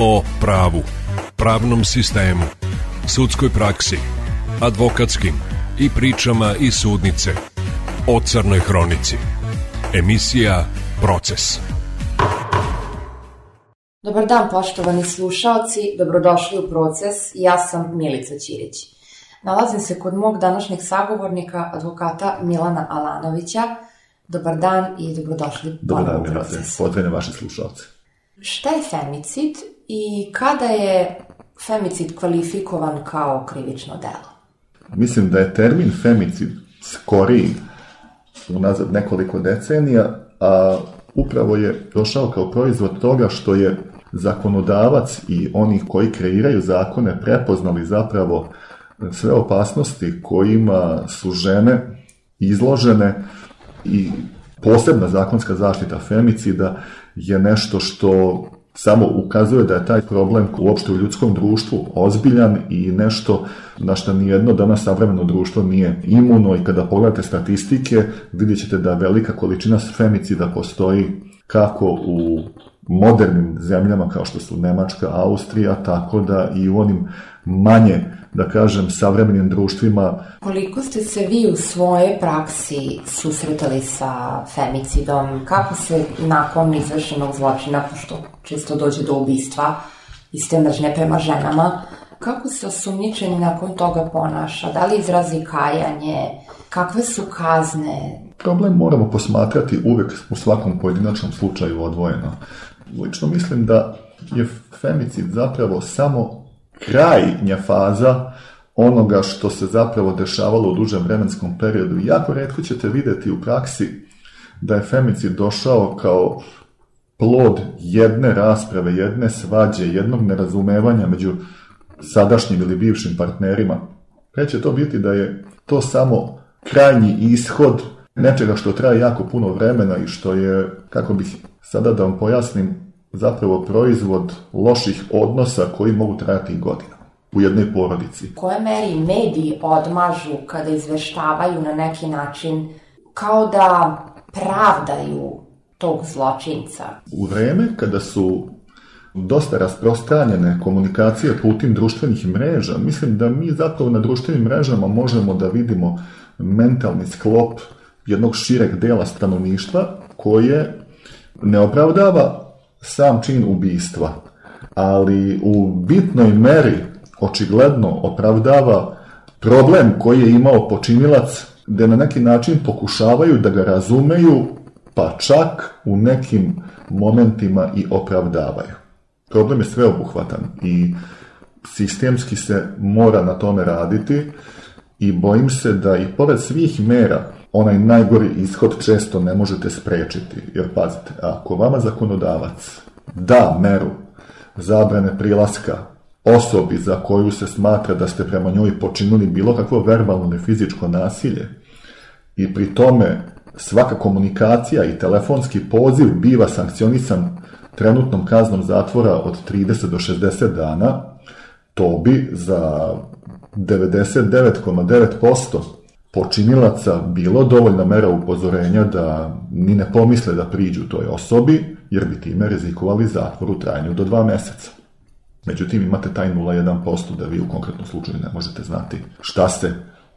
o pravu, pravnom sistemu, sudskoj praksi, advokatskim i pričama iz sudnice o Crnoj Hronici. Emisija Proces. Dobar dan poštovani slušaoci, dobrodošli u Proces, ja sam Milica Ćirić. Nalazim se kod mog današnjeg sagovornika, advokata Milana Alanovića. Dobar dan i dobrodošli Dobar dan, u Milice. Proces. Pozdravljam vaše slušalce. Šta je femicid i kada je femicid kvalifikovan kao krivično delo? Mislim da je termin femicid skoriji unazad nekoliko decenija, a upravo je došao kao proizvod toga što je zakonodavac i oni koji kreiraju zakone prepoznali zapravo sve opasnosti kojima su žene izložene i posebna zakonska zaštita femicida je nešto što samo ukazuje da je taj problem uopšte u ljudskom društvu ozbiljan i nešto na što nijedno danas savremeno društvo nije imuno i kada pogledate statistike vidjet ćete da velika količina femicida postoji kako u modernim zemljama kao što su Nemačka, Austrija, tako da i u onim manje, da kažem, savremenim društvima Koliko ste se vi u svojoj praksi susretali sa femicidom? Kako se nakon izvršenog zločina, pošto često dođe do ubistva iz te prema ženama, kako se osumnjičeni nakon toga ponaša? Da li izrazi kajanje? Kakve su kazne? problem moramo posmatrati uvek u svakom pojedinačnom slučaju odvojeno. Lično mislim da je femicid zapravo samo krajnja faza onoga što se zapravo dešavalo u dužem vremenskom periodu. Jako redko ćete videti u praksi da je femicid došao kao plod jedne rasprave, jedne svađe, jednog nerazumevanja među sadašnjim ili bivšim partnerima. Pre će to biti da je to samo krajnji ishod nečega što traje jako puno vremena i što je, kako bih sada da vam pojasnim, zapravo proizvod loših odnosa koji mogu trajati i godinama u jednoj porodici. Koje meri mediji odmažu kada izveštavaju na neki način kao da pravdaju tog zločinca? U vreme kada su dosta rasprostranjene komunikacije putim društvenih mreža, mislim da mi zapravo na društvenim mrežama možemo da vidimo mentalni sklop jednog šireg dela stanovništva koje ne opravdava sam čin ubistva, ali u bitnoj meri očigledno opravdava problem koji je imao počinilac da na neki način pokušavaju da ga razumeju, pa čak u nekim momentima i opravdavaju. Problem je sveobuhvatan i sistemski se mora na tome raditi i bojim se da i pored svih mera onaj najgori ishod često ne možete sprečiti. Jer pazite, ako vama zakonodavac da meru zabrane prilaska osobi za koju se smatra da ste prema njoj počinili bilo kakvo verbalno ili fizičko nasilje i pri tome svaka komunikacija i telefonski poziv biva sankcionisan trenutnom kaznom zatvora od 30 do 60 dana, to bi za 99,9% počinilaca bilo dovoljna mera upozorenja da ni ne pomisle da priđu toj osobi, jer bi time rizikovali zatvor u trajanju do dva meseca. Međutim, imate taj 0,1% da vi u konkretnom slučaju ne možete znati šta se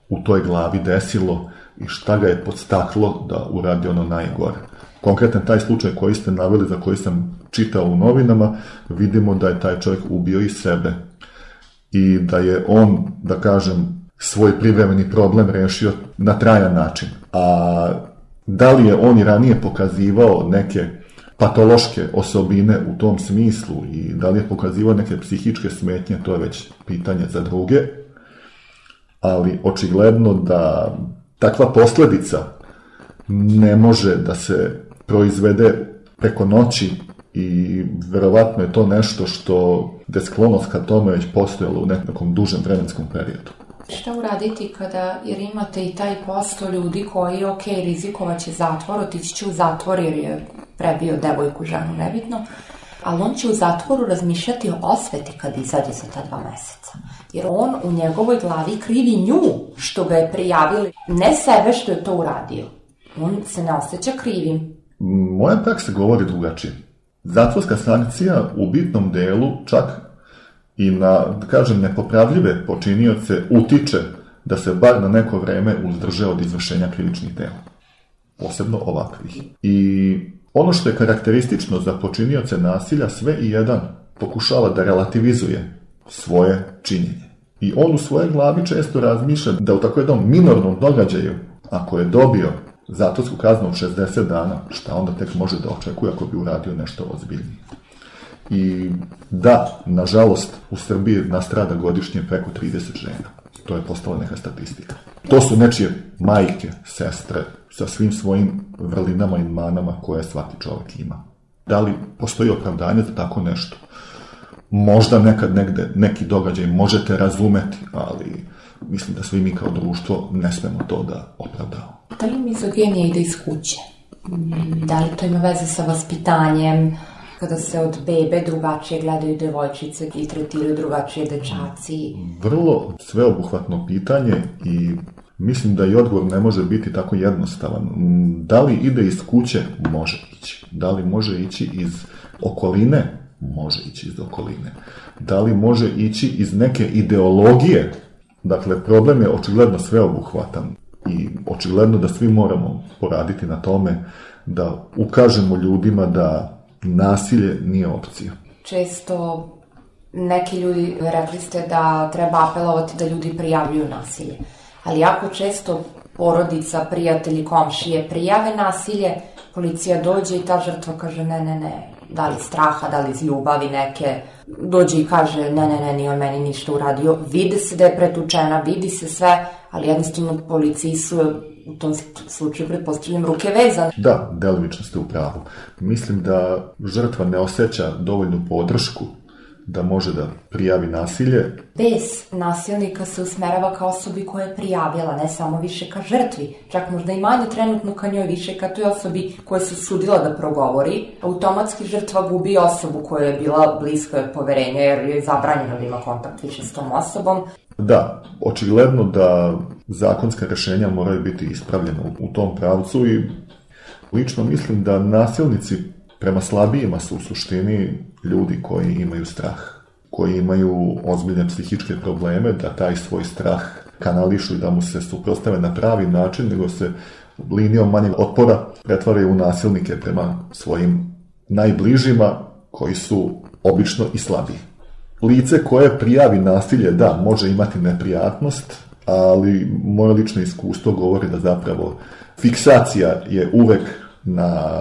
u toj glavi desilo i šta ga je podstaklo da uradi ono najgore. Konkretan taj slučaj koji ste naveli, za koji sam čitao u novinama, vidimo da je taj čovjek ubio i sebe i da je on, da kažem, svoj privremeni problem rešio na trajan način. A da li je on i ranije pokazivao neke patološke osobine u tom smislu i da li je pokazivao neke psihičke smetnje, to je već pitanje za druge, ali očigledno da takva posledica ne može da se proizvede preko noći i verovatno je to nešto što je sklonost ka tome već postojalo u nekom dužem vremenskom periodu. Šta uraditi kada, jer imate i taj posto ljudi koji, ok, rizikovat će zatvor, otići će u zatvor jer je prebio devojku, ženu, nebitno, ali on će u zatvoru razmišljati o osveti kad izađe za ta dva meseca. Jer on u njegovoj glavi krivi nju što ga je prijavili, ne sebe što je to uradio. On se ne osjeća krivim. Moja praksa govori drugačije. Zatvorska sankcija u bitnom delu čak i na, da kažem, nepopravljive počinioce utiče da se bar na neko vreme uzdrže od izvršenja krivičnih dela. Posebno ovakvih. I ono što je karakteristično za počinioce nasilja, sve i jedan pokušava da relativizuje svoje činjenje. I on u svojoj glavi često razmišlja da u tako jednom minornom događaju, ako je dobio zatvorsku kaznu od 60 dana, šta onda tek može da očekuje ako bi uradio nešto ozbiljnije. I da, nažalost, u Srbiji nastrada godišnje preko 30 žena. To je postala neka statistika. To su nečije majke, sestre, sa svim svojim vrlinama i manama koje svaki čovek ima. Da li postoji opravdanje za tako nešto? Možda nekad negde neki događaj možete razumeti, ali mislim da svi mi kao društvo ne smemo to da opravdamo. Da li mizogenija ide iz kuće? Da li to ima veze sa vaspitanjem? kada se od bebe drugačije gledaju devojčice i tretiraju drugačije dečaci? Vrlo sveobuhvatno pitanje i mislim da i odgovor ne može biti tako jednostavan. Da li ide iz kuće? Može ići. Da li može ići iz okoline? Može ići iz okoline. Da li može ići iz neke ideologije? Dakle, problem je očigledno sveobuhvatan očigledno da svi moramo poraditi na tome da ukažemo ljudima da nasilje nije opcija. Često neki ljudi, rekli ste da treba apelovati da ljudi prijavljuju nasilje. Ali jako često porodica, prijatelji, komšije prijave nasilje, policija dođe i ta žrtva kaže ne, ne, ne, da li straha, da li iz ljubavi neke, dođe i kaže ne, ne, ne, nije on meni ništa uradio, vidi se da je pretučena, vidi se sve, ali jednostavno policiji su u tom slučaju, pretpostavljam, ruke vezane. Da, delimično ste u pravu. Mislim da žrtva ne osjeća dovoljnu podršku da može da prijavi nasilje. Bez nasilnika se usmerava ka osobi koja je prijavila, ne samo više ka žrtvi, čak možda i manje trenutno ka njoj, više ka toj osobi koja se sudila da progovori. Automatski žrtva gubi osobu koja je bila bliska poverenja jer je zabranjeno da ima kontakt više s tom osobom. Da, očigledno da zakonska rešenja moraju biti ispravljena u tom pravcu i lično mislim da nasilnici prema slabijima su u suštini ljudi koji imaju strah, koji imaju ozbiljne psihičke probleme, da taj svoj strah kanališu i da mu se suprostave na pravi način, nego se linijom manjeg otpora pretvaraju u nasilnike prema svojim najbližima koji su obično i slabiji. Lice koje prijavi nasilje, da, može imati neprijatnost, ali moje lično iskustvo govori da zapravo fiksacija je uvek na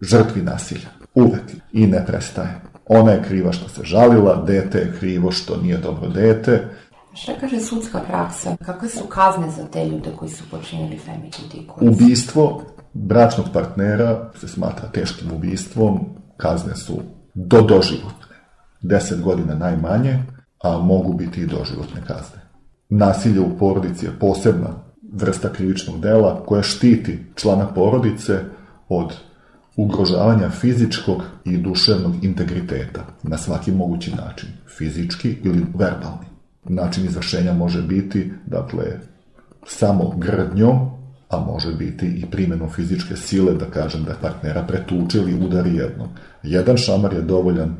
žrtvi nasilja. Uvek. I ne prestaje. Ona je kriva što se žalila, dete je krivo što nije dobro dete. Šta kaže sudska praksa? Kakve su kazne za te ljude koji su počinili femicid? Ubistvo bračnog partnera se smatra teškim ubistvom, kazne su do doživotne. 10 godina najmanje, a mogu biti i doživotne kazne. Nasilje u porodici je posebna vrsta krivičnog dela koja štiti člana porodice od ugrožavanja fizičkog i duševnog integriteta na svaki mogući način, fizički ili verbalni. Način izvršenja može biti, dakle, samo grdnjom, a može biti i primjenom fizičke sile, da kažem da partnera pretuče ili udari jednom. Jedan šamar je dovoljan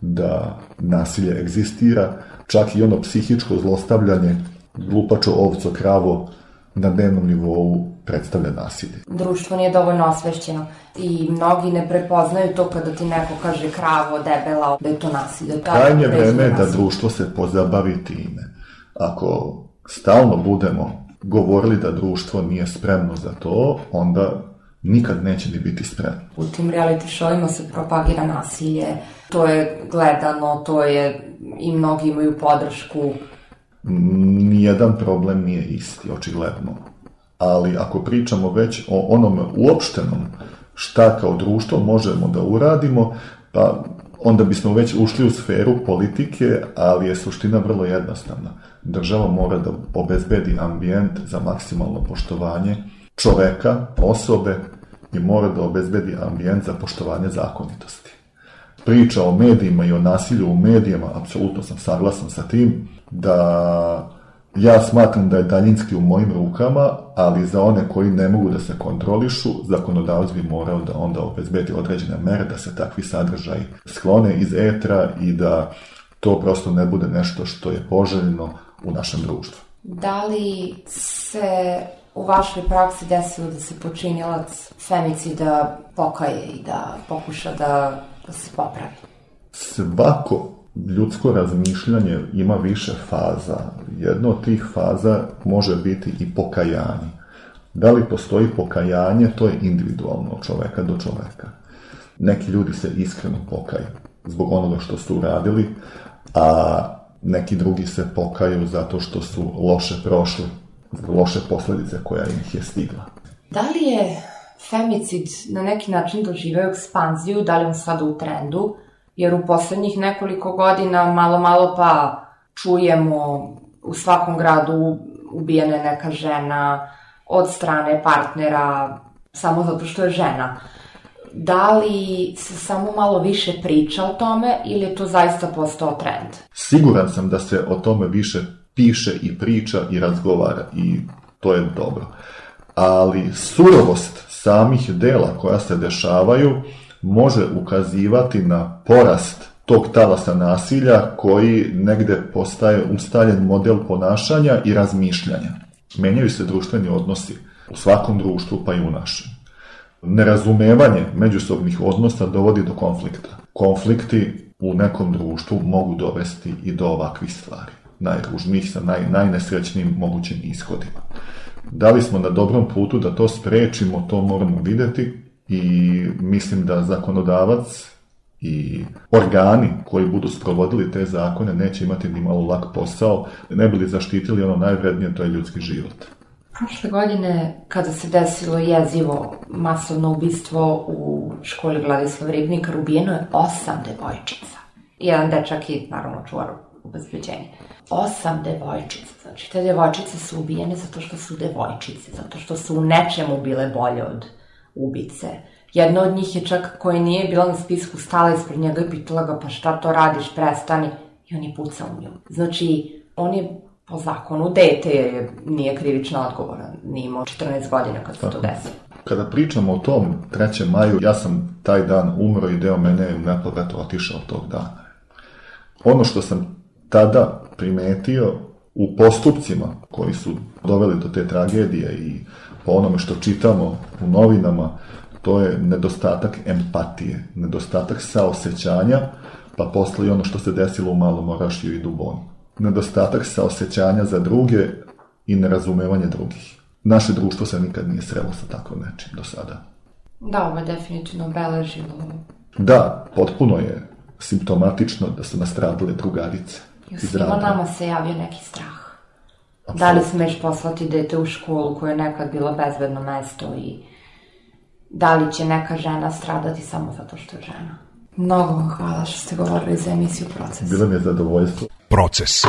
da nasilje egzistira, čak i ono psihičko zlostavljanje, glupačo, ovco, kravo, na dnevnom nivou predstavlja nasilje. Društvo nije dovoljno osvešćeno i mnogi ne prepoznaju to kada ti neko kaže kravo, debela, da je to nasilje. Da, Krajnje vreme je da društvo se pozabavi time. Ako stalno budemo govorili da društvo nije spremno za to, onda nikad neće ni biti spremno. U tim reality showima se propagira nasilje, to je gledano, to je i mnogi imaju podršku nijedan problem nije isti, očigledno. Ali ako pričamo već o onome uopštenom šta kao društvo možemo da uradimo, pa onda bismo već ušli u sferu politike, ali je suština vrlo jednostavna. Država mora da obezbedi ambijent za maksimalno poštovanje čoveka, osobe i mora da obezbedi ambijent za poštovanje zakonitosti. Priča o medijima i o nasilju u medijima, apsolutno sam saglasan sa tim, da Ja smatram da je daljinski u mojim rukama, ali za one koji ne mogu da se kontrolišu, zakonodavac bi morao da onda obezbedi određene mere da se takvi sadržaj sklone iz etra i da to prosto ne bude nešto što je poželjno u našem društvu. Da li se u vašoj praksi desilo da se počinilac femici da pokaje i da pokuša da, da se popravi? Svako ljudsko razmišljanje ima više faza. Jedna od tih faza može biti i pokajanje. Da li postoji pokajanje, to je individualno od čoveka do čoveka. Neki ljudi se iskreno pokaju zbog onoga što su uradili, a neki drugi se pokaju zato što su loše prošli, loše posledice koja ih je stigla. Da li je femicid na neki način doživeo ekspanziju, da li on sada u trendu, jer u poslednjih nekoliko godina malo malo pa čujemo u svakom gradu ubijena je neka žena od strane partnera samo zato što je žena. Da li se samo malo više priča o tome ili je to zaista postao trend? Siguran sam da se o tome više piše i priča i razgovara i to je dobro. Ali surovost samih dela koja se dešavaju može ukazivati na porast tog talasa nasilja koji negde postaje ustaljen model ponašanja i razmišljanja. Menjaju se društveni odnosi u svakom društvu pa i u našem. Nerazumevanje međusobnih odnosa dovodi do konflikta. Konflikti u nekom društvu mogu dovesti i do ovakvih stvari. Najružnijih sa naj, najnesrećnijim mogućim ishodima. Da li smo na dobrom putu da to sprečimo, to moramo videti, i mislim da zakonodavac i organi koji budu sprovodili te zakone neće imati ni malo lak posao, ne bili zaštitili ono najvrednije, to je ljudski život. Prošle godine, kada se desilo jezivo masovno ubistvo u školi Vladislav Ribnikar, ubijeno je osam devojčica. Jedan dečak i, naravno, čuvar obezbeđenja. Osam devojčica. Znači, te devojčice su ubijene zato što su devojčice, zato što su u nečemu bile bolje od ubice. Jedna od njih je čak koja nije bila na spisku stala ispred njega i pitala ga pa šta to radiš, prestani. I on je pucao u nju. Znači, on je po zakonu dete je, nije krivično odgovoran. Nije imao 14 godina kad se to desilo. Kada pričamo o tom 3. maju, ja sam taj dan umro i deo mene je nepovrat otišao tog dana. Ono što sam tada primetio u postupcima koji su doveli do te tragedije i po onome što čitamo u novinama, to je nedostatak empatije, nedostatak saosećanja, pa posle i ono što se desilo u Malom Orašiju i Dubonu. Nedostatak saosećanja za druge i nerazumevanje drugih. Naše društvo se nikad nije srelo sa tako nečim do sada. Da, ovo je definitivno obeležilo. Da, potpuno je simptomatično da su nastradile drugarice. I svima nama se javio neki strah. Da li smeš poslati dete u školu koja je nekad bila bezbedno mesto i da li će neka žena stradati samo zato što je žena? Mnogo vam hvala što ste govorili za emisiju Proces. Bilo mi je zadovoljstvo. Proces.